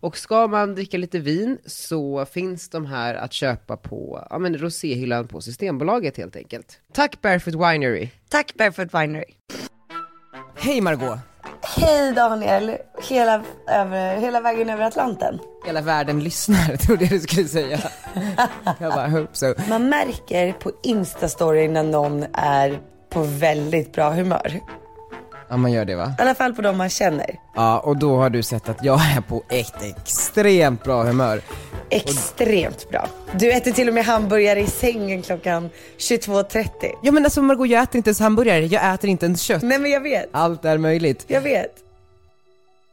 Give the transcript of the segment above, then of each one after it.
Och ska man dricka lite vin så finns de här att köpa på ja, men roséhyllan på Systembolaget helt enkelt. Tack Barefoot Winery! Tack Barefoot Winery. Hej Margot! Hej Daniel, hela, över, hela vägen över Atlanten. Hela världen lyssnar, trodde jag du skulle säga. jag bara, hope so. Man märker på Instastory när någon är på väldigt bra humör. Ja, man gör det va? I alla fall på de man känner. Ja, och då har du sett att jag är på ett extremt bra humör. Extremt bra. Du äter till och med hamburgare i sängen klockan 22.30. Ja men alltså Margot, jag äter inte ens hamburgare, jag äter inte ens kött. Nej men jag vet, Allt är möjligt. jag vet.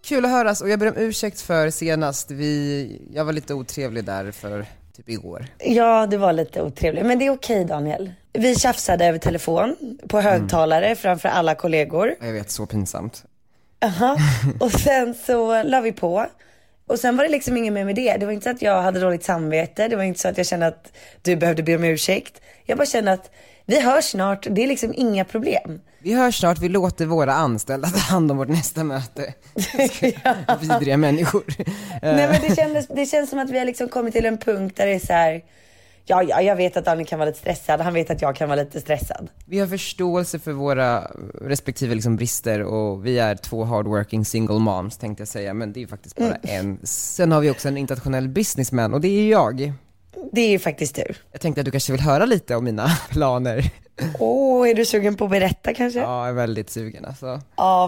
Kul att höras och jag ber om ursäkt för senast, vi, jag var lite otrevlig där för typ igår. Ja, det var lite otrevligt. Men det är okej Daniel. Vi tjafsade över telefon på högtalare framför alla kollegor. Jag vet, så pinsamt. Aha. Och sen så la vi på. Och sen var det liksom inget mer med det. Det var inte så att jag hade dåligt samvete. Det var inte så att jag kände att du behövde be om ursäkt. Jag bara kände att vi hörs snart. Det är liksom inga problem. Vi hörs snart, vi låter våra anställda ta hand om vårt nästa möte. Vidriga människor. Nej men det, kändes, det känns som att vi har liksom kommit till en punkt där det är så här. Ja, ja, jag vet att Daniel kan vara lite stressad. Han vet att jag kan vara lite stressad. Vi har förståelse för våra respektive liksom brister och vi är två hardworking single moms tänkte jag säga, men det är ju faktiskt bara en. Sen har vi också en internationell businessman och det är ju jag. Det är ju faktiskt du. Jag tänkte att du kanske vill höra lite om mina planer. Åh, är du sugen på att berätta kanske? Ja. Ja, jag är väldigt sugen alltså.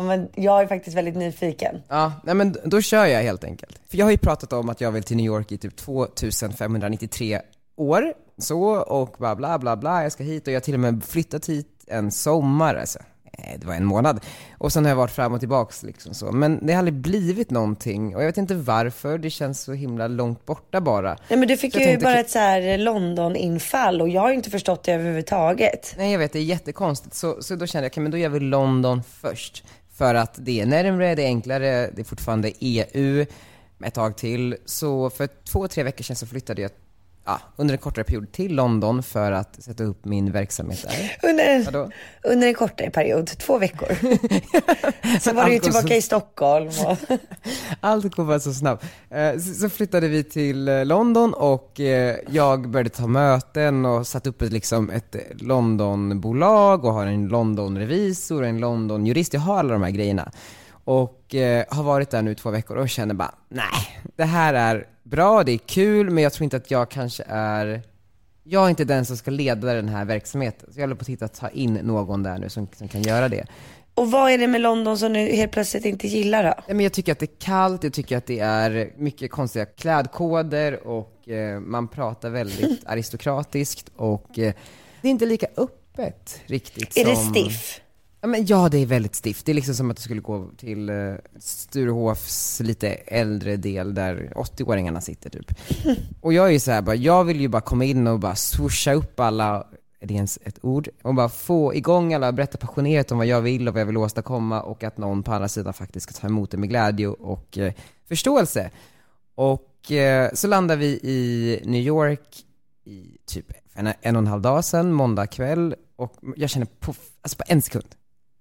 men jag är faktiskt väldigt nyfiken. Ja, nej men då kör jag helt enkelt. För jag har ju pratat om att jag vill till New York i typ 2593 år, så, och bla bla bla bla, jag ska hit och jag har till och med flyttat hit en sommar alltså. Eh, Det var en månad. Och sen har jag varit fram och tillbaks liksom så. Men det har aldrig blivit någonting och jag vet inte varför, det känns så himla långt borta bara. Nej men du fick Så ju bara ett så här London-infall och jag har inte förstått det överhuvudtaget. Nej jag vet, det är jättekonstigt. Så, så då kände jag, okej men då gör vi London först. För att det är närmre, det är enklare, det är fortfarande EU ett tag till. Så för två, tre veckor sedan så flyttade jag ja, under en kortare period till London för att sätta upp min verksamhet där. Under, Vadå? under en kortare period, två veckor. Sen var du ju tillbaka så- i Stockholm. Och... Allt går bara så snabbt. Eh, Så flyttade vi till eh, London och eh, jag började ta möten och satte upp ett, liksom ett Londonbolag och har en Londonrevisor och en Londonjurist. Jag har alla de här grejerna. Och eh, har varit där nu två veckor och känner bara, nej, det här är bra, det är kul, men jag tror inte att jag kanske är jag är inte den som ska leda den här verksamheten, så jag håller på att titta ta in någon där nu som, som kan göra det. och vad är det med London som du helt plötsligt inte gillar då? Nej, men jag tycker att det är kallt, jag tycker att det är mycket konstiga klädkoder och eh, man pratar väldigt aristokratiskt och eh, det är inte lika öppet riktigt Är det som... stiff? Ja, men ja, det är väldigt stift. Det är liksom som att du skulle gå till eh, Sturehofs lite äldre del där 80-åringarna sitter typ. Och jag är ju så här bara, jag vill ju bara komma in och bara swoosha upp alla, är det ens ett ord? Och bara få igång alla, berätta passionerat om vad jag vill och vad jag vill åstadkomma och att någon på andra sidan faktiskt ska ta emot det med glädje och eh, förståelse. Och eh, så landar vi i New York i typ en, en och en halv dag sedan, måndag kväll, och jag känner på, alltså på en sekund,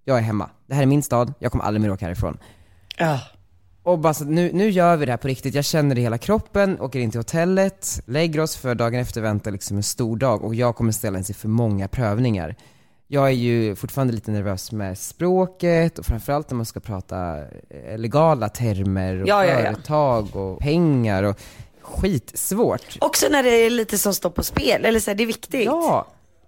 jag är hemma. Det här är min stad, jag kommer aldrig mer åka härifrån. Ja. Och bara så, nu, nu gör vi det här på riktigt, jag känner det i hela kroppen, åker in till hotellet, lägger oss för dagen efter väntar liksom en stor dag och jag kommer ställa sig för många prövningar. Jag är ju fortfarande lite nervös med språket och framförallt när man ska prata eh, legala termer och Ja, ja, ja. företag och pengar och skitsvårt. Också när det är lite som står på spel, eller så här, det är viktigt. Ja,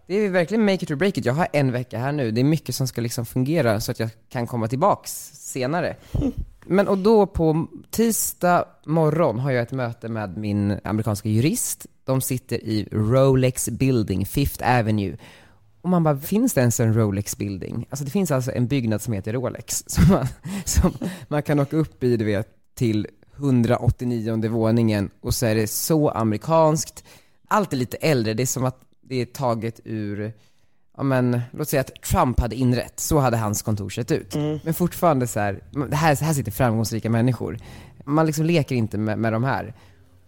det är verkligen make it or break it. Jag har en vecka här nu. Det är mycket som ska liksom fungera så att jag kan komma tillbaks senare. Men och då på tisdag morgon har jag ett möte med min amerikanska jurist. De sitter i Rolex Building, Fifth Avenue. Och man bara, finns det ens en Rolex Building? Alltså det finns alltså en byggnad som heter Rolex, som man, som man kan åka upp i, du vet, till 189 våningen och så är det så amerikanskt. Allt är lite äldre, det är som att det är taget ur, ja men, låt säga att Trump hade inrett, så hade hans kontor sett ut. Men fortfarande så här, det här, här sitter framgångsrika människor. Man liksom leker inte med, med de här.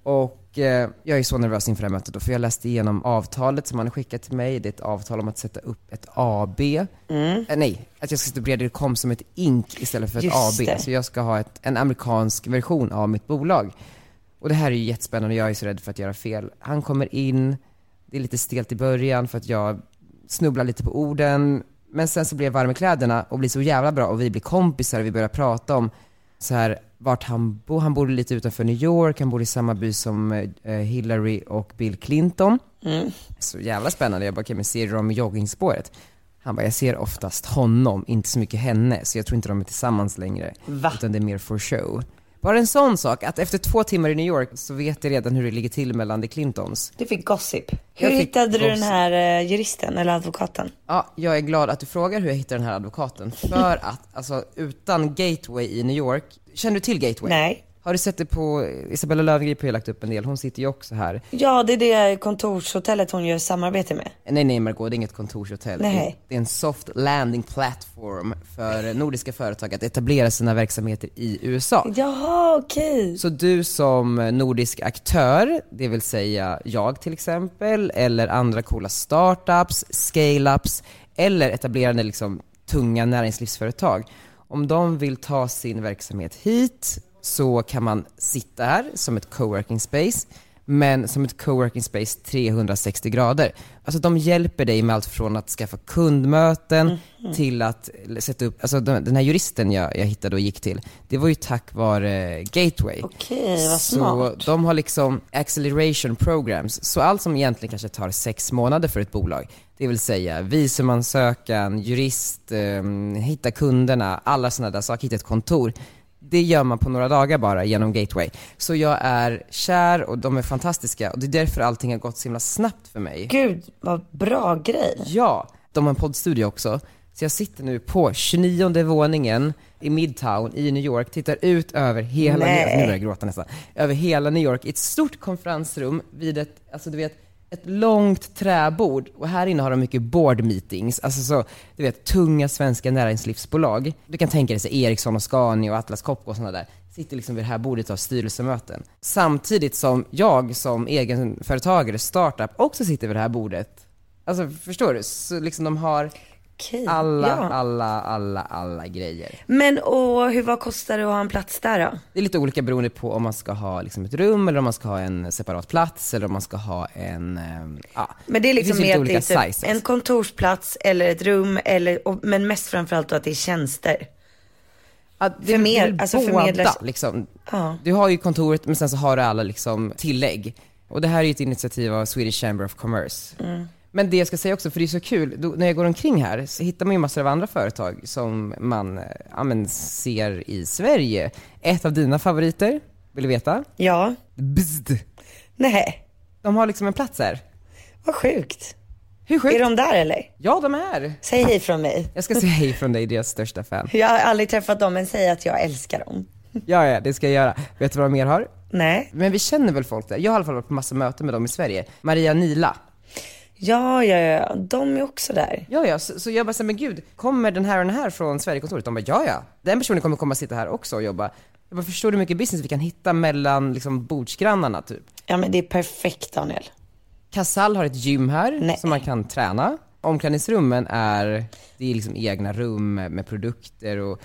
Och eh, jag är så nervös inför det här mötet då, för jag läste igenom avtalet som han har skickat till mig. Det är ett avtal om att sätta upp ett AB. Eh, nej, att jag ska etablera det kom som ett INK istället för ett Just AB. det. Så jag ska ha ett, en amerikansk version av mitt bolag. Och det här är ju jättespännande, jag är så rädd för att göra fel. Han kommer in, det är lite stelt i början för att jag snubblar lite på orden, men sen så blir jag varm i kläderna och blir så jävla bra och vi blir kompisar och vi börjar prata om så här vart han bor. Han bor lite utanför New York, han bor i samma by som eh, Hillary och Bill Clinton. Så jävla spännande. Jag bara, okej men ser du dem i joggingspåret? Han bara, jag ser oftast honom, inte så mycket henne, så jag tror inte de är tillsammans längre. Va? Utan det är mer for show. Bara en sån sak, att efter två timmar i New York så vet jag redan hur det ligger till mellan the Clintons. Du fick gossip. Hur fick hittade du den gossip. här eh, juristen eller advokaten? Ja, jag är glad att du frågar hur jag hittar den här advokaten. För att, alltså utan Gateway i New York, känner du till Gateway? Nej. Har du sett det på, Isabella Löwengrip har ju lagt upp en del, hon sitter ju också här. Ja, det är det kontorshotellet hon gör samarbete med. Nej nej Margot, det är inget kontorshotell. Nej. Det är en soft landing platform för nordiska företag att etablera sina verksamheter i USA. Jaha, okej. Så du som nordisk aktör, det vill säga jag till exempel, eller andra coola startups, scale-ups, eller etablerande liksom tunga näringslivsföretag. Om de vill ta sin verksamhet hit så kan man sitta här som ett coworking space, men som ett coworking space 360 grader. Alltså de hjälper dig med allt från att skaffa kundmöten till att sätta upp, alltså den här juristen jag, jag hittade och gick till, det var ju tack vare Gateway. Okej, vad Så smart. de har liksom acceleration programs, så allt som egentligen kanske tar sex månader för ett bolag, det vill säga visumansökan, jurist, eh, hitta kunderna, alla sådana där saker, hitta ett kontor. Det gör man på några dagar bara genom Gateway. Så jag är kär och de är fantastiska och det är därför allting har gått så himla snabbt för mig. Gud, vad bra grej. Ja, de har en poddstudio också. Så jag sitter nu på 29 våningen i Midtown i New York, tittar ut över hela, Nej. New York, nu börjar jag gråta nästan, över hela New York i ett stort konferensrum vid ett, alltså du vet, ett långt träbord och här inne har de mycket board meetings, alltså så, du vet, tunga svenska näringslivsbolag. Du kan tänka dig så Ericsson och Scania och Atlas Copco och sådana där, sitter liksom vid det här bordet av styrelsemöten. Samtidigt som jag som egenföretagare, startup, också sitter vid det här bordet. Alltså förstår du? Så liksom de har Okej. alla, ja. alla, alla, alla grejer. Men och hur, vad kostar det att ha en plats där då? Det är lite olika beroende på om man ska ha liksom ett rum eller om man ska ha en separat plats eller om man ska ha en, ehm, ja. Men det är liksom finns mer det olika är typ sizes. en kontorsplats eller ett rum eller, och, men mest framförallt då att det är tjänster. Ja, det är Förmed- väl alltså båda liksom. Ja. Du har ju kontoret men sen så har du alla liksom tillägg. Och det här är ju ett initiativ av Swedish Chamber of Commerce. Mm. Men det jag ska säga också, för det är så kul, då, när jag går omkring här så hittar man ju massor av andra företag som man eh, ja, men, ser i Sverige. Ett av dina favoriter, vill du veta? Ja. Bzd. Nej, De har liksom en plats här. vad sjukt. Hur sjukt? Är de där eller? Ja, de är. Säg hej från mig. Jag ska säga hej från dig, deras största fan. Jag har aldrig träffat dem men säg att jag älskar dem. Ja, ja, det ska jag göra. Vet du vad de mer har? Nej. Men vi känner väl folk där? Jag har i alla fall varit på massa möten med dem i Sverige. Maria Nila. Ja, ja, ja, de är också där. Ja, ja, så, så jag bara säger, men gud, kommer den här och den här från Sverigekontoret? De bara, ja, ja. Den personen kommer komma och sitta här också och jobba. Jag bara, förstår du hur mycket business vi kan hitta mellan liksom bordsgrannarna typ? Ja men det är perfekt Daniel. Casall har ett gym här Nej. som man kan träna. Omklädningsrummen är, det är liksom egna rum med, med produkter och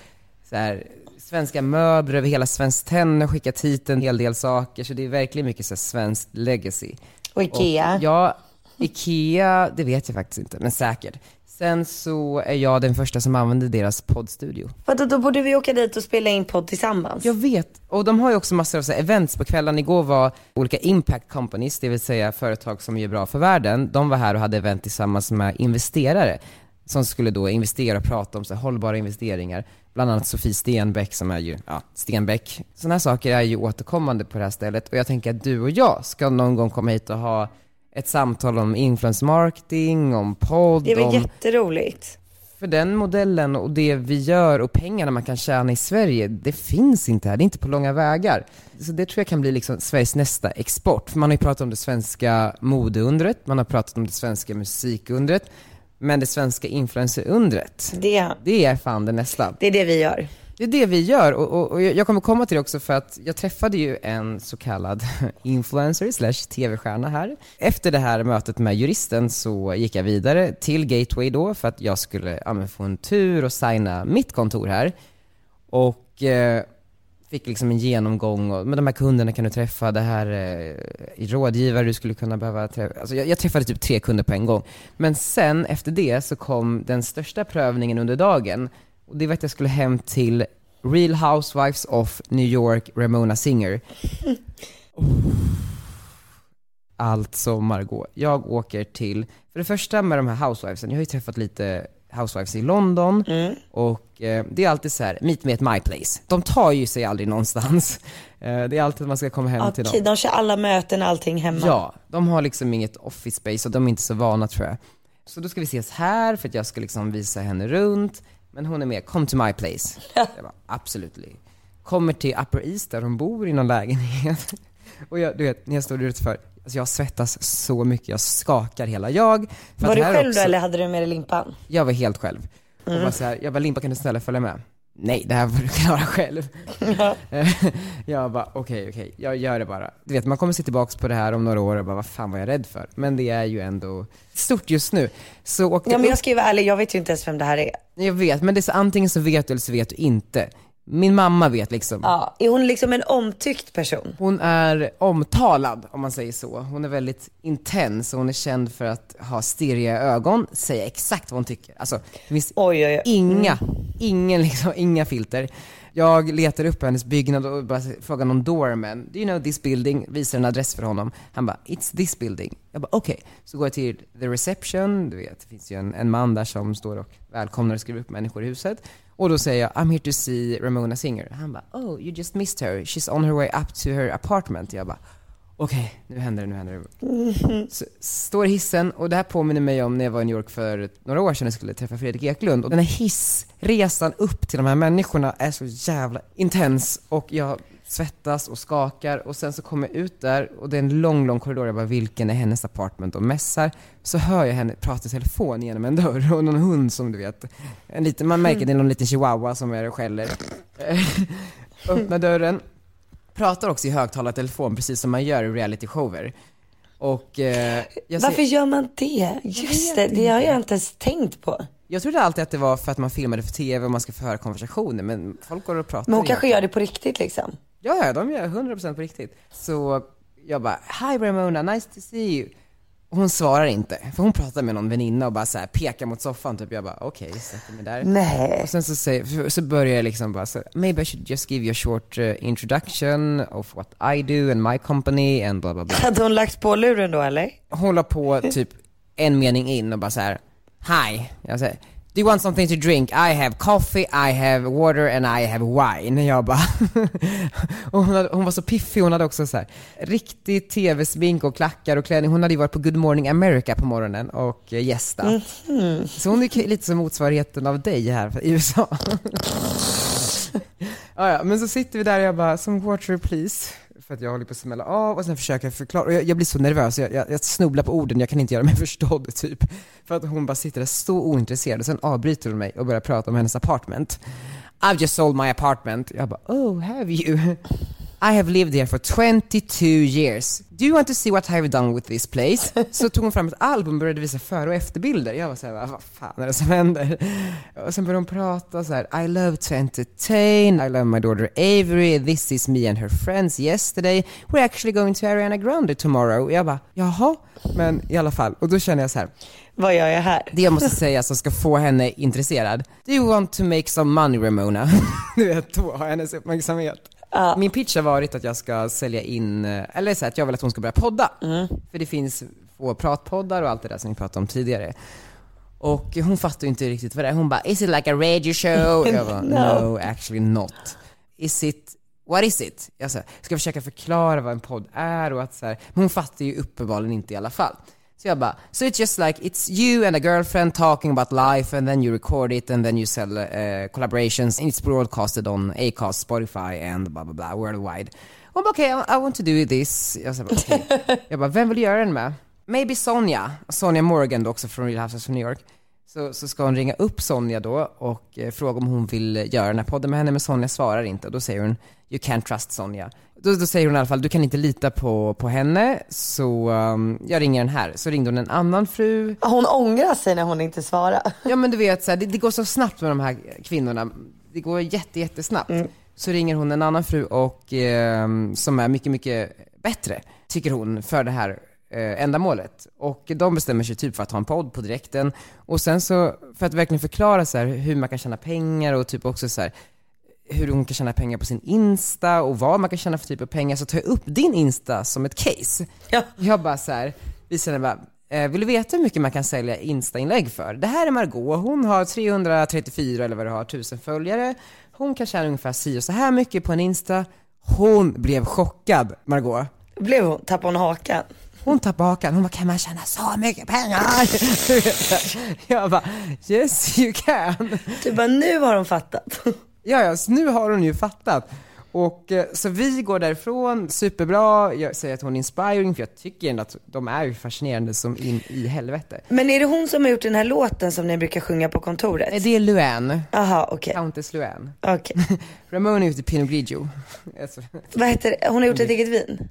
så här, svenska möbler över hela Svenskt Tenn har skickat hit en hel del saker, så det är verkligen mycket så här, svenskt legacy. Och Ikea. Och, ja, Ikea, det vet jag faktiskt inte, men säkert. Sen så är jag den första som använder deras poddstudio. Vadå, då borde vi åka dit och spela in podd tillsammans. Jag vet, och de har ju också massor av så här events på kvällen. Igår var olika impact companies, det vill säga företag som gör bra för världen, de var här och hade event tillsammans med investerare som skulle då investera och prata om så här, hållbara investeringar. Bland annat Sofie Stenbeck som är ju, ja, Stenbeck. Sådana här saker är ju återkommande på det här stället och jag tänker att du och jag ska någon gång komma hit och ha ett samtal om influence marketing, om podd, det väl om jätteroligt. för den modellen och det vi gör och pengarna man kan tjäna i Sverige, det finns inte här, det är inte på långa vägar. Så det tror jag kan bli liksom Sveriges nästa export. För man har ju pratat om det svenska modeundret, man har pratat om det svenska musikundret, men det svenska influencerundret, Det, det är fan det nästa. det är det vi gör. Det är det vi gör och, och, och jag kommer komma till det också för att jag träffade ju en så kallad influencer slash tv-stjärna här. Efter det här mötet med juristen så gick jag vidare till Gateway då för att jag skulle ja, få en tur och signa mitt kontor här. Och eh, fick liksom en genomgång och med de här kunderna kan du träffa, det här eh, rådgivare du skulle kunna behöva träffa. Alltså jag, jag träffade typ tre kunder på en gång. Men sen efter det så kom den största prövningen under dagen och det var att jag skulle hem till Real Housewives of New York, Ramona Singer. Alltså Margot, jag åker till, för det första med de här housewivesen, jag har ju träffat lite housewives i London och eh, det är alltid så här, meet me at my place. De tar ju sig aldrig någonstans. Eh, det är alltid att man ska komma hem till dem. De kör alla möten och allting hemma. Ja, de har liksom inget office space och de är inte så vana tror jag. Så då ska vi ses här för att jag ska liksom visa henne runt. Men hon är med, come to my place. Jag bara, absolutely. Kommer till Upper East där hon bor i någon lägenhet. Och jag, du vet, när jag står utanför, alltså jag svettas så mycket, jag skakar hela jag. Var du själv också- då eller hade du med dig limpan? Jag var helt själv. Och bara så här, jag bara, Limpa kan du snälla följa med? Nej, det här får du klara själv. jag bara, okej, okej, jag gör det bara. Du vet, man kommer se tillbaks på det här om några år och bara, vad fan var jag rädd för? Men det är ju ändå stort just nu. Så åkte Ja men jag ska ju vara ärlig, jag vet ju inte ens vem det här är. jag vet, men det är så, antingen så vet du eller så vet du inte. Min mamma vet liksom. Ja, är hon liksom en omtyckt person? Hon är omtalad, om man säger så. Hon är väldigt intens och hon är känd för att ha stirriga ögon, säga exakt vad hon tycker. Alltså, det finns Oj, oj, oj. inga, ingen liksom, inga filter. Jag letar upp hennes byggnad och bara frågar någon doorman, do you know this building? Visar en adress för honom. Han bara, it's this building. Jag bara, okej. Så går jag till the reception, du vet, det finns ju en, en man där som står och välkomnar och skriver upp människor i huset. Och då säger jag, I'm here to see Ramona Singer. Han bara, oh, you just missed her. She's on her way up to her apartment. Jag bara, okej, nu händer det, nu händer det. Så, står i hissen, och det här påminner mig om när jag var i New York för några år sedan och skulle träffa Fredrik Eklund. Och den här hissresan upp till de här människorna är så jävla intens och jag svettas och skakar och sen så kommer jag ut där och det är en lång, lång korridor. Jag bara, vilken är hennes apartment? Och mässar. Så hör jag henne prata i telefon genom en dörr och någon hund som du vet. En liten, man märker det är någon liten chihuahua som är och skäller. Öppnar dörren, pratar också i högtalartelefon precis som man gör i realityshower. Och eh, Varför ser, gör man det? Just det, det har jag inte ens tänkt på. jag trodde alltid att det var för att man filmade för TV och man ska få höra konversationer, men folk går och pratar. Men hon kanske gör det på riktigt liksom. Ja, ja, de gör 100% på riktigt. Så jag bara, hi Ramona, nice to see you. Och hon svarar inte, för hon pratar med någon väninna och bara så här pekar mot soffan typ. Jag bara, okej, sätter mig där. Nej. Och sen så, säger, så börjar jag liksom bara så, maybe I should just give you a short uh, introduction of what I do and my company and bla bla bla. Hade hon lagt på luren då eller? Hålla på typ en mening in och bara så här, hi. Jag säger, do you want something to drink? I have coffee, I have water and I have wine. Jag bara, och hon, hade, hon var så piffig, hon hade också så här riktig tv-smink och klackar och klänning. Hon hade ju varit på Good Morning America på morgonen och eh, gästat. Så hon är lite som motsvarigheten av dig här i USA. ja, men så sitter vi där och jag bara, some water please. För att jag håller på att smälla av och sen försöker jag förklara, och jag, jag blir så nervös, jag, jag, jag snubblar på orden, jag kan inte göra mig förstådd typ. För att hon bara sitter där så ointresserad och sen avbryter hon mig och börjar prata om hennes apartment. I've just sold my apartment. Jag bara, oh have you? I have lived here for 22 years. Do you want to see what I have done with this place? Så tog hon fram ett album och började visa före och efterbilder. Jag var såhär, vad fan är det som händer? Och sen började hon prata så här: I love to entertain, I love my daughter Avery, this is me and her friends yesterday, we're actually going to Ariana Grande tomorrow. Och jag bara, jaha? Men i alla fall, och då känner jag så här. Vad gör jag här? Det jag måste säga som ska få henne intresserad. Do you want to make some money Ramona? du vet, då har hennes uppmärksamhet. Min pitch har varit att jag ska sälja in, eh, eller så att jag vill att hon ska börja podda. För det finns få pratpoddar och allt det där som vi pratade om tidigare. Och hon fattar ju inte riktigt vad det är. Hon bara, is it like a radio show? Jag bara, no, actually not. Is it, what is it? Jag så här, ska försöka förklara vad en podd är och att så här, men hon fattar ju uppenbarligen inte i alla fall. Så jag bara, so it's just like it's you and a girlfriend talking about life and then you record it and then you sell uh, collaborations and it's broadcasted on Acast, Spotify and blah blah blah worldwide. Hon bara okej, okay, I want to do this. Jag, bara, okay. jag bara, vem vill göra den med? Maybe Sonja, Sonja Morgan då också från Real Houses of New York. Så, så ska hon ringa upp Sonja då och eh, fråga om hon vill göra den här podden med henne, men Sonja svarar inte. Och då säger hon, you can't trust Sonja. Då, då säger hon i alla fall, du kan inte lita på, på henne, så um, jag ringer den här. Så ringde hon en annan fru. Hon ångrar sig när hon inte svarar. Ja men du vet, så här, det, det, går så snabbt med de här kvinnorna. Det går jätte, jättesnabbt. Mm. Så ringer hon en annan fru och, eh, som är mycket, mycket bättre, tycker hon, för det här eh, ändamålet. Och de bestämmer sig typ för att ha en podd på direkten. Och sen så, för att verkligen förklara så här, hur man kan tjäna pengar och typ också så här, hur hon kan tjäna pengar på sin Insta och vad man kan tjäna för typ av pengar, så tar jag upp din Insta som ett case. Ja. Jag bara så här, visar henne bara, eh, vill du veta hur mycket man kan sälja Insta-inlägg för? Det här är Margot, hon har 334 eller vad du har, tusen följare. Hon kan tjäna ungefär si och så här mycket på en Insta. Hon blev chockad, Margot. Blev hon? Tappade hon hakan? Hon tappade hakan, hon bara, kan man tjäna så mycket pengar? jag bara, yes you can. Du bara, nu har hon fattat. Ja, ja, så nu har hon ju fattat. Och eh, så vi går därifrån, superbra, jag säger att hon är inspiring för jag tycker ändå att de är ju fascinerande som in i helvete. Men är det hon som har gjort den här låten som ni brukar sjunga på kontoret? Nej, det är Luann. Aha, okej. Okay. Countess Luann. Okej. Okay. Ramona har gjort Pinot Grigio. Vad heter det? Hon har gjort ett eget vin?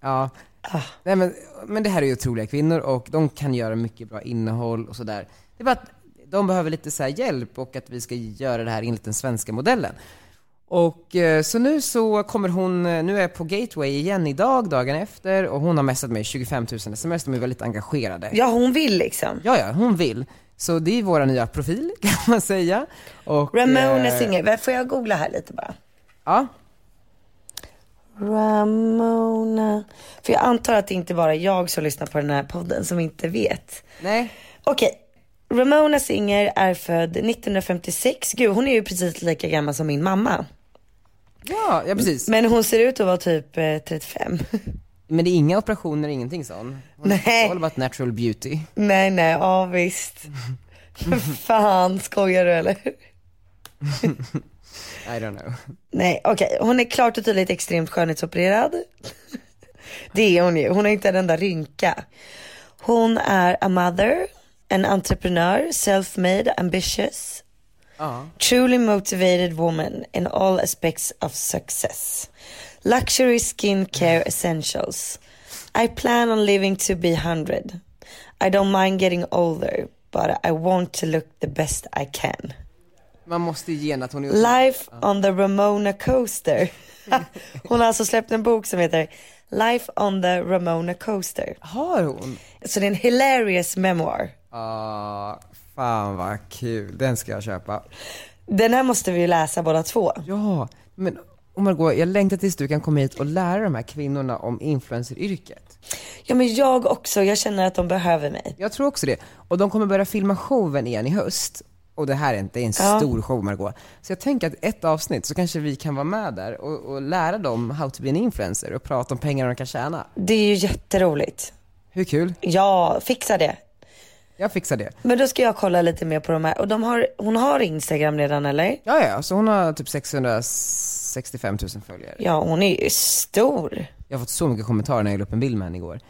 Ja. Ah. Nej men, men det här är ju otroliga kvinnor och de kan göra mycket bra innehåll och sådär. Det är bara att de behöver lite så hjälp och att vi ska göra det här enligt den svenska modellen. Och eh, så nu så kommer hon, eh, nu är jag på Gateway igen idag, dagen efter, och hon har messat mig 25 000 sms, de är väldigt engagerade. Ja, hon vill liksom. Ja, ja, hon vill. Så det är våra nya profil, kan man säga. Och, Ramona eh, Singer, får jag googla här lite bara? Ja. Ramona, för jag antar att det inte bara är jag som lyssnar på den här podden som inte vet. Nej. Okej, Ramona Singer är född 1956. Gud, hon är ju precis lika gammal som min mamma. Ja, ja precis. Men hon ser ut att vara typ eh, 35. Men det är inga operationer, ingenting sånt? Nej. All about natural beauty. Nej, nej, ja visst. Fan, skojar du eller? I don't know. Nej, okej. Okay. Hon är klart och tydligt extremt skönhetsopererad. det är hon ju. Hon har inte en enda rynka. Hon är a mother an entrepreneur, self-made, ambitious, uh. truly motivated woman in all aspects of success. Luxury skincare essentials. I plan on living to be 100. I don't mind getting older, but I want to look the best I can. Man måste ju ge att hon är Life on the Ramona Coaster. hon har alltså släppt en bok som heter Life on the Ramona Coaster. Har hon? Så det är en hilarious memoir. Ah, fan vad kul. Den ska jag köpa. Den här måste vi ju läsa båda två. Ja, men och Margot, jag längtar tills du kan komma hit och lära de här kvinnorna om influenceryrket. Ja men jag också, jag känner att de behöver mig. Jag tror också det. Och de kommer börja filma showen igen i höst. Och det här är inte en ja. stor show Margot. Så jag tänker att ett avsnitt så kanske vi kan vara med där och, och lära dem how to be an influencer och prata om pengar de kan tjäna. Det är ju jätteroligt. Hur kul? Ja, fixa det. Jag fixar det. Men då ska jag kolla lite mer på de här. Och de har, hon har Instagram redan eller? Ja, ja. Så hon har typ 665 000 följare. Ja, hon är ju stor. Jag har fått så mycket kommentarer när jag la upp en bild med henne igår.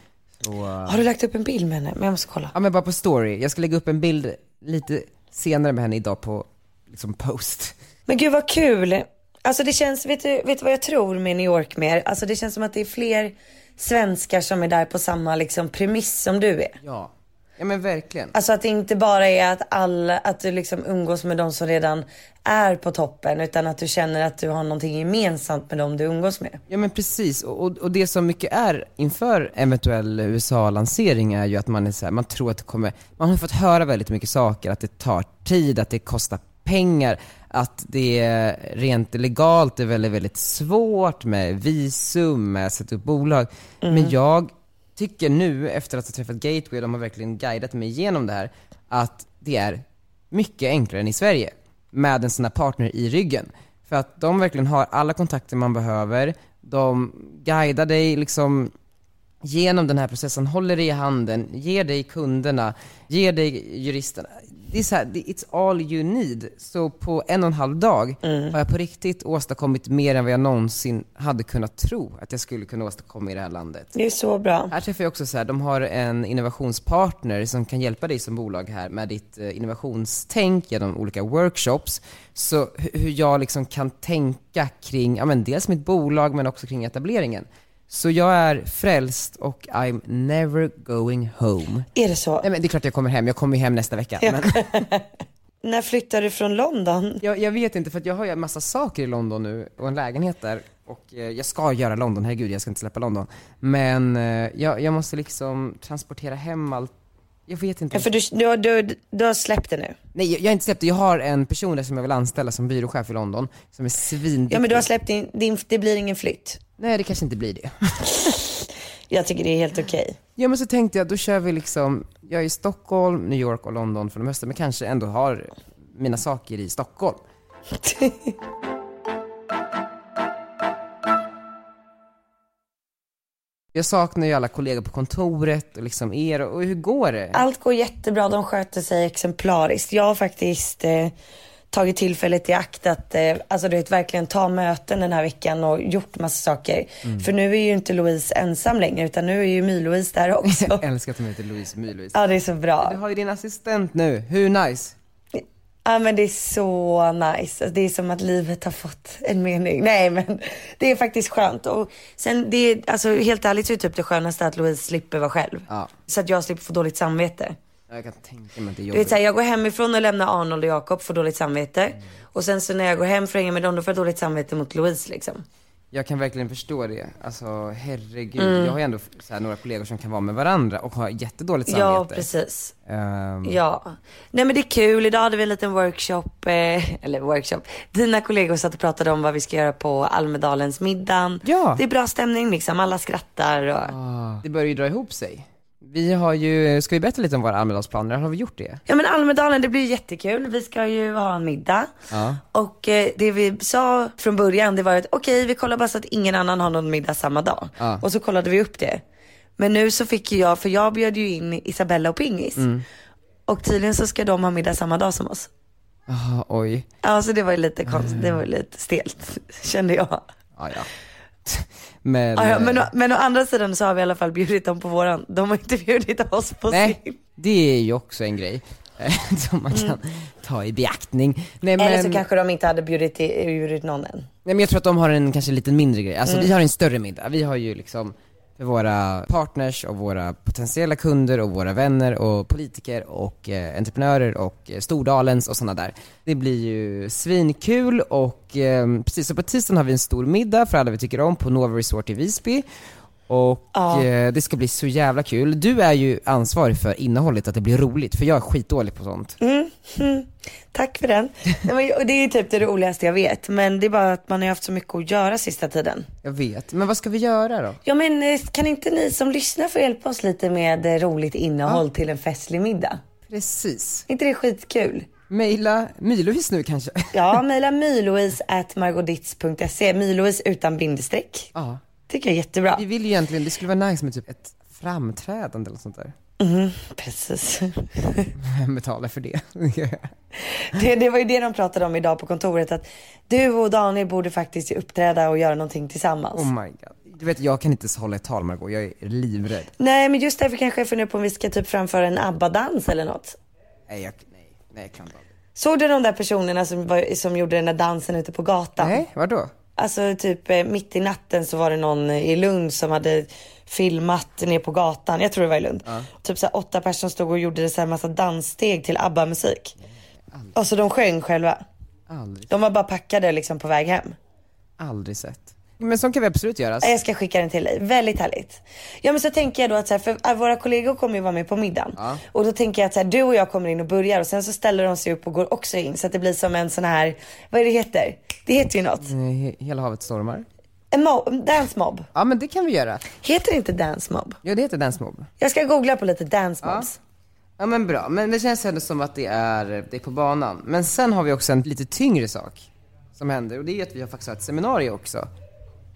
Så. Har du lagt upp en bild med henne? Men jag måste kolla. Ja, men bara på story. Jag ska lägga upp en bild lite senare med henne idag på liksom post. Men gud vad kul Alltså det känns, vet du, vet du vad jag tror med New York mer? Alltså det känns som att det är fler svenskar som är där på samma liksom premiss som du är. Ja. Ja men verkligen. Alltså att det inte bara är att alla, att du liksom umgås med de som redan är på toppen utan att du känner att du har någonting gemensamt med de du umgås med. Ja men precis, och, och det som mycket är inför eventuell USA-lansering är ju att man är så här, man tror att det kommer, man har fått höra väldigt mycket saker, att det tar tid, att det kostar pengar, att det är rent legalt är väldigt, väldigt svårt med visum, med att sätta upp bolag. Men jag tycker nu, efter att ha träffat Gateway, de har verkligen guidat mig igenom det här, att det är mycket enklare än i Sverige med en sån här partner i ryggen. För att de verkligen har alla kontakter man behöver, de guidar dig liksom genom den här processen, håller dig i handen, ger dig kunderna, ger dig juristerna. Det är så här, it's all you need. Så på en och en halv dag har jag på riktigt åstadkommit mer än vad jag någonsin hade kunnat tro att jag skulle kunna åstadkomma i det här landet. Det är så bra. Här träffar jag också så här, de har en innovationspartner som kan hjälpa dig som bolag här med ditt eh, innovationstänk genom olika workshops. Så hu- hur jag liksom kan tänka kring, ja men dels mitt bolag men också kring etableringen. Så jag är frälst och I'm never going home. Är det så? Nej men det är klart jag kommer hem, jag kommer ju hem nästa vecka. Men När flyttar du från London? jag, jag vet inte för jag har ju en massa saker i London nu och en lägenhet där. Och eh, jag ska göra London, herregud jag ska inte släppa London. Men eh, jag, jag måste liksom transportera hem allt. Jag vet inte. Ja, för du, du, har- du, du har släppt det nu? Nej jag, jag har inte släppt det, jag har en person där som jag vill anställa som byråchef i London, som är svinduktig. Ja men du har släppt din, din det blir ingen flytt. Nej det kanske inte blir det. Jag tycker det är helt okej. Ja men så tänkte jag, då kör vi liksom, jag är i Stockholm, New York och London för de hösten, men kanske ändå har mina saker i Stockholm. Jag saknar ju alla kollegor på kontoret och liksom er, och hur går det? Allt går jättebra, de sköter sig exemplariskt. Jag har faktiskt eh, tagit tillfället i akt att eh, alltså, du vet, verkligen ta möten den här veckan och gjort massa saker. För nu är ju inte Louise ensam längre utan nu är ju My-Louise där också. Jag älskar att de heter Louise My-Louise. ja det är så bra. Du har ju din assistent nu, hur nice? Ja men det är så nice. Alltså, det är som att livet har fått en mening. Nej men det är faktiskt skönt. Och sen det är, alltså helt ärligt så är typ det skönaste att Louise slipper vara själv. Ja. Så att jag slipper få dåligt samvete. Jag kan tänka mig att det är Du vet jobbigt. såhär, jag går hemifrån och lämnar Arnold och Jakob, får dåligt samvete. Och sen så när jag går hem för att hänga med dem, då får jag dåligt samvete mot Louise liksom. Jag kan verkligen förstå det. Alltså herregud, Mm. jag har ju ändå här, några kollegor som kan vara med varandra och ha jättedåligt samvete. Ja, precis. Ehm, Ja. Nej men det är kul, idag hade vi en liten workshop, eh, eller workshop. Dina kollegor satt och pratade om vad vi ska göra på Almedalens middagen. Ja. Det är bra stämning liksom, alla skrattar och... ah, det börjar ju dra ihop sig. Vi har ju, ska vi berätta lite om våra Almedalsplaner? Har vi gjort det? Ja men Almedalen, det blir jättekul. Vi ska ju ha en middag. Ja. Och eh, det vi sa från början, det var att okej, vi kollar bara så att ingen annan har någon middag samma dag. Ja. Och så kollade vi upp det. Men nu så fick ju jag, för jag bjöd ju in Isabella och Pingis. Mm. Och tydligen så ska de ha middag samma dag som oss. Jaha, oj. Ja, så det var ju lite konstigt, det var ju lite stelt, kände jag. Ja, ja. Men, Ja, ja, men, eh, å- men å andra sidan så har vi i alla fall bjudit dem på våran, de har inte bjudit oss på nej, sin. det är ju också en grej eh, som man kan ta i beaktning. Nej, Mm. Eller men, så kanske de inte hade bjudit, bjudit någon än. nej, men jag tror att de har en kanske lite mindre grej. Alltså Mm. vi har en större middag. Vi har ju liksom för våra partners och våra potentiella kunder och våra vänner och politiker och eh, entreprenörer och eh, Stordalens och sådana där. Det blir ju svinkul och eh, precis, så på tisdagen har vi en stor middag för alla vi tycker om på Nova Resort i Visby. Och Ja. eh, det ska bli så jävla kul. Du är ju ansvarig för innehållet, att det blir roligt, för jag är skitdålig på sånt. Mm, mm. Tack för den. Det är typ det roligaste jag vet. Men det är bara att man har haft så mycket att göra sista tiden. Jag vet. Men vad ska vi göra då? Ja men eh, kan inte ni som lyssnar få hjälpa oss lite med eh, roligt innehåll till en festlig middag? Precis. Är inte det skitkul? Maila Mylohis nu kanske? Ja, mejla mylouise at margodits.se. Utan bindestreck. ja. Tycker jag är jättebra. Vi vill ju egentligen, det skulle vara nice med typ ett framträdande eller sånt där. Mm, precis. Vem betalar för det? Det, det var ju det de pratade om idag på kontoret. Att du och Daniel borde faktiskt uppträda och göra någonting tillsammans. oh my god. Du vet, jag kan inte hålla ett tal Margot, jag är livrädd. Nej men just därför kanske jag funderar på om vi ska typ framföra en ABBA-dans eller något. Nej, jag, nej, nej jag klarar inte Såg du de där personerna som, var, som gjorde den där dansen ute på gatan? Nej, vadå? Alltså typ eh, mitt i natten så var det någon i Lund som hade filmat ner på gatan. Jag tror det var i Lund. Typ så här, åtta personer stod och gjorde så här massa danssteg till ABBA-musik. Alltså de sjöng själva. Aldrig, De var bara packade liksom på väg hem. aldrig sett. Men sånt kan vi absolut göra. Jag ska skicka den till dig. Väldigt härligt. Ja men så tänker jag då att så här, för äh, våra kollegor kommer ju vara med på middagen. Och då tänker jag att så här, du och jag kommer in och börjar och sen så ställer de sig upp och går också in. Så att det blir som en sån här, vad är det heter? Det heter ju något. Eh, he- Hela havet stormar. En mob, dance mob. Ja men det kan vi göra. Heter det inte dance mob? Ja det heter Dance Mob. Jag ska googla på lite dance mobs. Ja men bra, men det känns ändå som att det är, det är på banan. Men sen har vi också en lite tyngre sak som händer och det är att vi har faktiskt har ett seminarium också.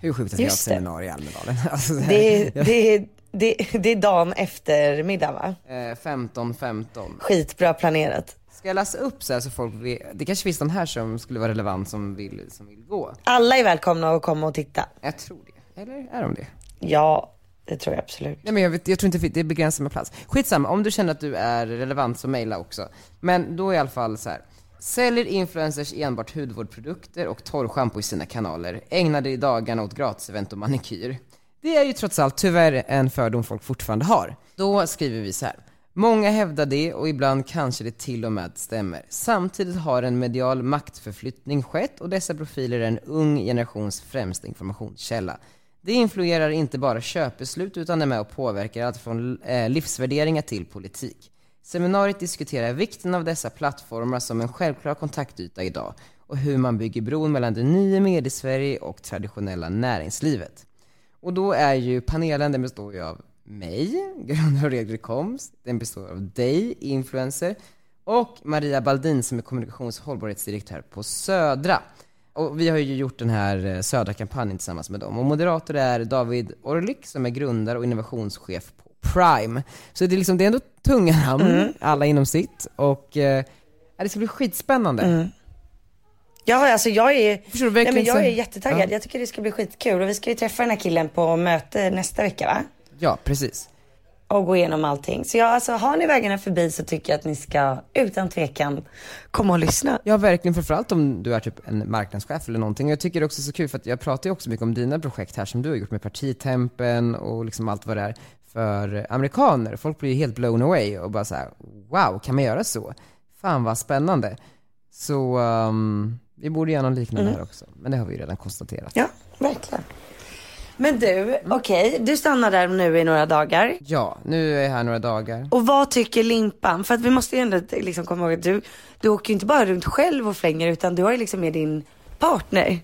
Hur sjukt att vi har ett seminarium i Almedalen? Alltså, det Det, är- det, det, det är dagen efter middagen va? Eh, 15, 15. Skitbra planerat. Ska jag läsa upp så här så folk vet, det kanske finns någon här som skulle vara relevant som vill, som vill gå? Alla är välkomna att komma och titta. Jag tror det. Eller är de det? Ja, det tror jag absolut. Nej men jag, vet, jag tror inte det är begränsat med plats. Skitsamma, om du känner att du är relevant så mejla också. Men då i alla fall så här. Säljer influencers enbart hudvårdsprodukter och torrschampo i sina kanaler. Ägnar i dagarna åt gratisevent och manikyr. Det är ju trots allt tyvärr en fördom folk fortfarande har. Då skriver vi så här. Många hävdar det och ibland kanske det till och med stämmer. Samtidigt har en medial maktförflyttning skett och dessa profiler är en ung generations främsta informationskälla. Det influerar inte bara köpbeslut utan är med och påverkar allt från eh, livsvärderingar till politik. Seminariet diskuterar vikten av dessa plattformar som en självklar kontaktyta idag och hur man bygger bron mellan det nya mediesverige och traditionella näringslivet. Och då är ju panelen, den består ju av mig, grundare och regler koms, den består av dig, influencer, och Maria Baldin som är kommunikations och hållbarhetsdirektör på Södra. Och vi har ju gjort den här eh, Södra-kampanjen tillsammans med dem. Och moderator är David Orlik som är grundare och innovationschef på Prime. Så det är liksom, det är ändå tunga namn, alla inom sitt. Och eh, det ska bli skitspännande. Ja, alltså jag är, du nej, men jag är jättetaggad. Ja. Jag tycker det ska bli skitkul och vi ska ju träffa den här killen på möte nästa vecka va? Ja, precis. Och gå igenom allting. Så ja, alltså har ni vägarna förbi så tycker jag att ni ska utan tvekan komma och lyssna. Ja, verkligen. Framförallt om du är typ en marknadschef eller någonting. Jag tycker det är också så kul för att jag pratar ju också mycket om dina projekt här som du har gjort med partitempen och liksom allt vad det är för amerikaner. Folk blir helt blown away och bara så här: wow, kan man göra så? Fan vad spännande. Så um, vi borde göra något liknande här också. Men det har vi ju redan konstaterat. Ja, verkligen. Men du, okej, du stannar där nu i några dagar. Ja, nu är jag här några dagar. Och vad tycker Limpan? För att vi måste ju ändå liksom komma ihåg att du, du åker ju inte bara runt själv och flänger utan du har ju liksom med din partner.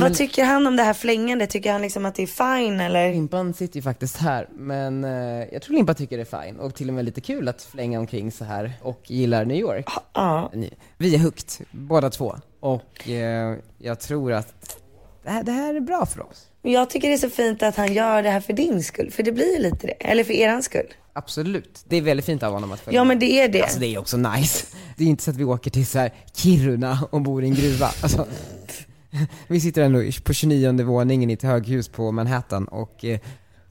Ja, Vad tycker han om det här flängandet? Tycker han liksom att det är fine eller? Limpan sitter ju faktiskt här, men eh, jag tror Limpan tycker det är fine och till och med lite kul att flänga omkring så här och gillar New York. Ja. Ni- Vi är hooked, båda två. Och eh, jag tror att det här, det här är bra för oss. Men Jag tycker det är så fint att han gör det här för din skull. För det blir ju lite det. Eller för eran skull. Absolut. Det är väldigt fint av honom att följa Ja men det är det. Alltså det är också nice. Det är inte så att vi åker till så här Kiruna och bor i en gruva. Alltså, vi sitter ändå på 29 våningen i ett höghus på Manhattan och eh,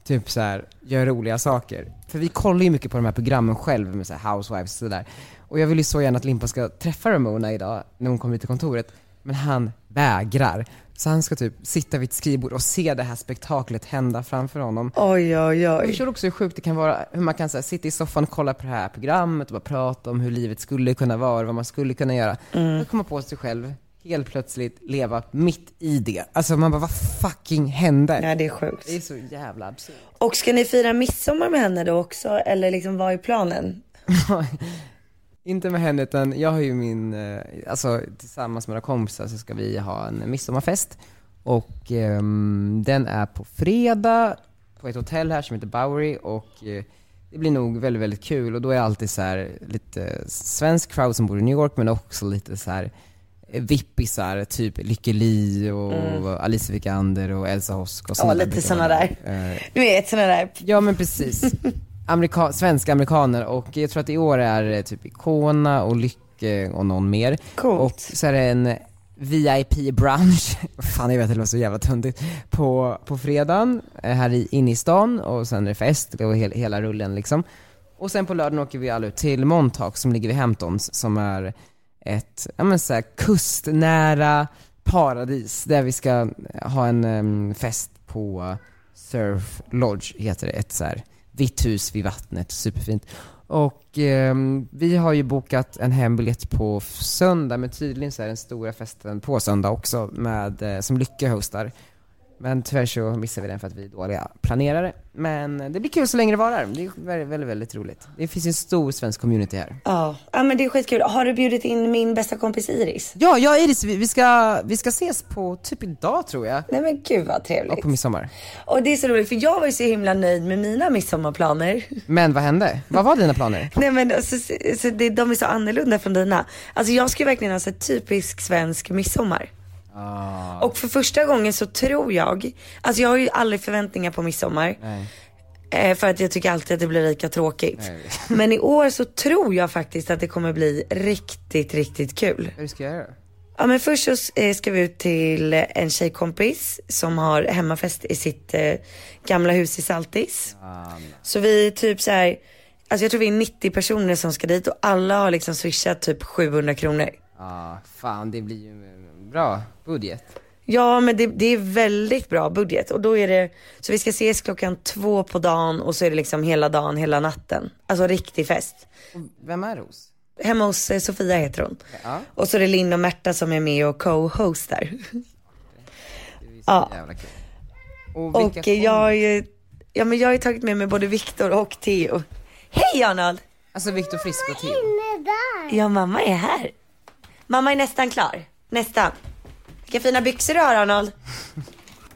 typ så här gör roliga saker. För vi kollar ju mycket på de här programmen själv med så här housewives och sådär. Och jag vill ju så gärna att Limpa ska träffa Ramona idag när hon kommer till kontoret. Men han vägrar. Så han ska typ sitta vid ett skrivbord och se det här spektaklet hända framför honom. Oj oj Jag oj. förstår också hur sjukt det kan vara, hur man kan så här, sitta i soffan och kolla på det här programmet och bara prata om hur livet skulle kunna vara, vad man skulle kunna göra. Mm. Och komma på sig själv, helt plötsligt leva mitt i det. Alltså man bara, vad fucking hände? Ja det är sjukt. Det är så jävla absurt. Och ska ni fira midsommar med henne då också? Eller liksom vad är planen? Inte med henne utan jag har ju min, eh, alltså tillsammans med några kompisar så ska vi ha en midsommarfest. Och ehm, den är på fredag på ett hotell här som heter Bowery och eh, det blir nog väldigt, väldigt kul och då är det alltid så här lite svensk crowd som bor i New York men också lite så här vippisar, typ Lykke Li och Alice Vikander och Elsa Hosk och såna Mm. Ja, lite vara där. Eh, Du vet sådana där. Ja men precis. Amerika- svenska amerikaner och jag tror att i år är det typ Icona och Lycke och någon mer. Coolt. Och så är det en VIP brunch, fan jag vet det låter så jävla töntigt, på, på fredagen eh, här i, inne i stan och sen är det fest och hel, hela rullen liksom. Och sen på lördagen åker vi alla ut till Montauk som ligger vid Hamptons som är ett, ja men så här, kustnära paradis där vi ska ha en um, fest på Surf Lodge, heter det, ett så här vitt hus vid vattnet, superfint. Och ehm, vi har ju bokat en hembiljett på söndag, men tydligen så är den stora festen på söndag också, med, eh, som Lycka hostar. Men tyvärr så missar vi den för att vi är dåliga planerare. Men det blir kul så länge det varar. Det är väldigt, väldigt, väldigt roligt. Det finns en stor svensk community här. Ja. ja men det är skitkul. Har du bjudit in min bästa kompis Iris? Ja, jag och Iris, vi vi ska, vi ska ses på typ idag tror jag. Nej men gud vad Och trevligt. på midsommar. Och det är så roligt för jag var ju så himla nöjd med mina midsommarplaner. Men vad hände? Vad var dina planer? Nej men alltså, så, så det, de är så annorlunda från dina. Alltså jag ska ju verkligen ha så typisk svensk midsommar. Ah, Och för första gången så tror jag, alltså jag har ju aldrig förväntningar på midsommar. nej. Eh, för att jag tycker alltid att det blir lika tråkigt. Nej. Men i år så tror jag faktiskt att det kommer bli riktigt, riktigt kul. Hur ska jag göra? Ja men först så eh, ska vi ut till en tjejkompis som har hemmafest i sitt eh, gamla hus i Saltis. Så vi är typ så här, alltså jag tror vi är 90 personer som ska dit och alla har liksom swishat typ 700 kronor. Ja, fan det blir ju en bra budget. Ja men det, det är väldigt bra budget och då är det, så vi ska ses klockan två på dagen och så är det liksom hela dagen, hela natten. Alltså riktig fest. Och vem är Ros? Hemma hos eh, Sofia heter hon. Ja. Och så är det Linn och Märta som är med och co-hostar. Är Ja. Och, Och jag har ju, ja men jag har ju tagit med mig både Viktor och Theo. Hej Arnold! Alltså Viktor Frisk och Theo. Ja mamma är här. Mamma är nästan klar. Nästan. Vilka fina byxor du har Arnold.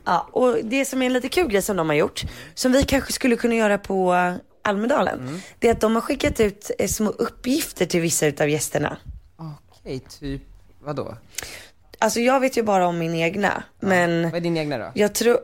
Ja, och det som är en lite kul grej som de har gjort, som vi kanske skulle kunna göra på eh, Almedalen, det är att de har skickat ut eh, små uppgifter till vissa utav gästerna. Okej, typ vadå? Alltså jag vet ju bara om min egna, men Vad är din egna då? jag tror,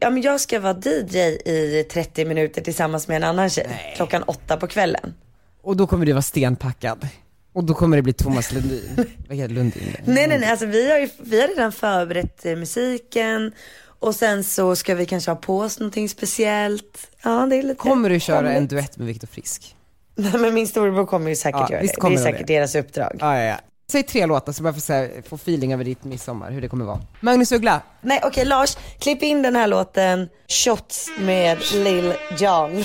ja men jag ska vara DJ i 30 minuter tillsammans med en annan tjej, klockan åtta på kvällen. Och då kommer du vara stenpackad. Och då kommer det bli Thomas Lundin. Vad heter Lundin? Nej nej nej, alltså vi har ju vi har redan förberett eh, musiken och sen så ska vi kanske ha på oss någonting speciellt. Ja det är lite Kommer du köra en duett med Viktor Frisk? Nej men min storebror kommer ju säkert Ja, göra visst det. Det är de säkert det. deras uppdrag. Ja, ja, ja. Säg tre låtar så bara får så här, få feeling över ditt midsommar, hur det kommer vara. Magnus Uggla, Nej okej Lars, klipp in den här låten Shots med Lil Jon.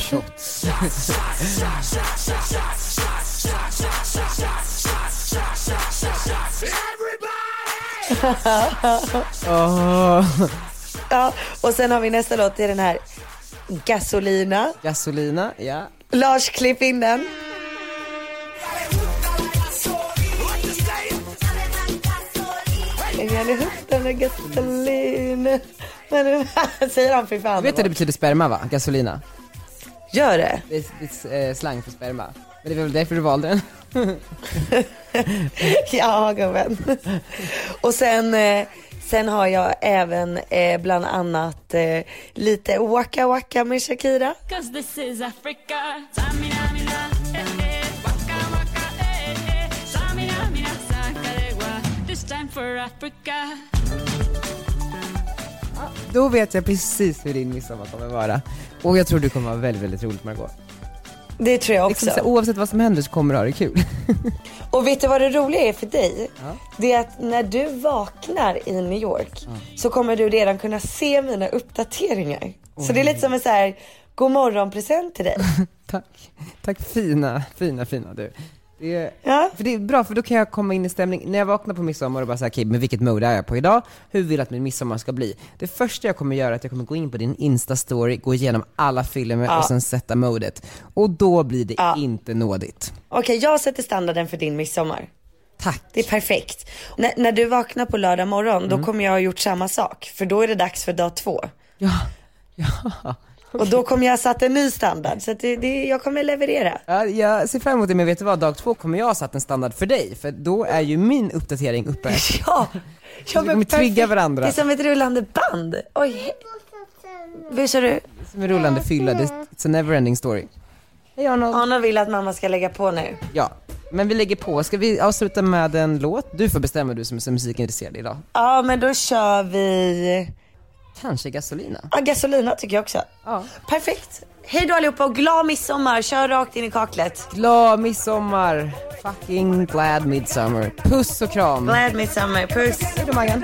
Ja, och sen har vi nästa låt, det är den här Gasolina. Gasolina, ja. Lars, klipp in den. Jag med Säger han fy fan. Du vet att det betyder sperma va? Gasolina. Gör det? Det är, det är eh, slang för sperma. Men det är väl därför du valde den? Ja, gubben. Och sen, eh, sen har jag även eh, bland annat eh, lite Waka Waka med Shakira. Cause this is Africa. Då vet jag precis hur din midsommar kommer vara. Och jag tror du kommer ha väldigt, väldigt roligt Margot. Det tror jag Liksom, så, också. oavsett vad som händer så kommer du ha det kul. Och vet du vad det roliga är för dig? Det är att när du vaknar i New York så kommer du redan kunna se mina uppdateringar. Så det är lite som en så här god morgon present till dig. Tack. Tack fina, fina, fina du. Det Ja. för det är bra, för då kan jag komma in i stämning. När jag vaknar på midsommar och bara säga okej, men vilket mode är jag på idag? Hur vill jag att min midsommar ska bli? Det första jag kommer göra är att jag kommer gå in på din Insta-story, gå igenom alla filmer Ja. och sen sätta modet. Och då blir det Ja. inte nådigt. Okej, jag sätter standarden för din midsommar. Tack. Det är perfekt. N- när du vaknar på lördag morgon, Mm. då kommer jag ha gjort samma sak. För då är det dags för dag två. Ja, ja. Och då kommer jag ha satt en ny standard. Så det, det, jag kommer leverera. Ja, jag ser fram emot det, men vet du vad? Dag två kommer jag ha satt en standard för dig, för då är ju min uppdatering uppe. Ja, ja vi kommer trigga varandra. Det är som ett rullande band. Oj, Vad sa du? Som en rullande fylla, det- it's a never ending story. Hej Arnold. Anna vill att mamma ska lägga på nu. Ja, men vi lägger på. Ska vi avsluta med en låt? Du får bestämma, du som är så musikintresserad idag. Ja, men då kör vi Kanske gasolina. Ja, gasolina tycker jag också. Ja. Perfekt. Hej då allihopa och glad midsommar. Kör rakt in i kaklet. Glad midsommar. Fucking glad midsommar. Puss och kram. Glad midsommar. Puss. Hej då Maggan.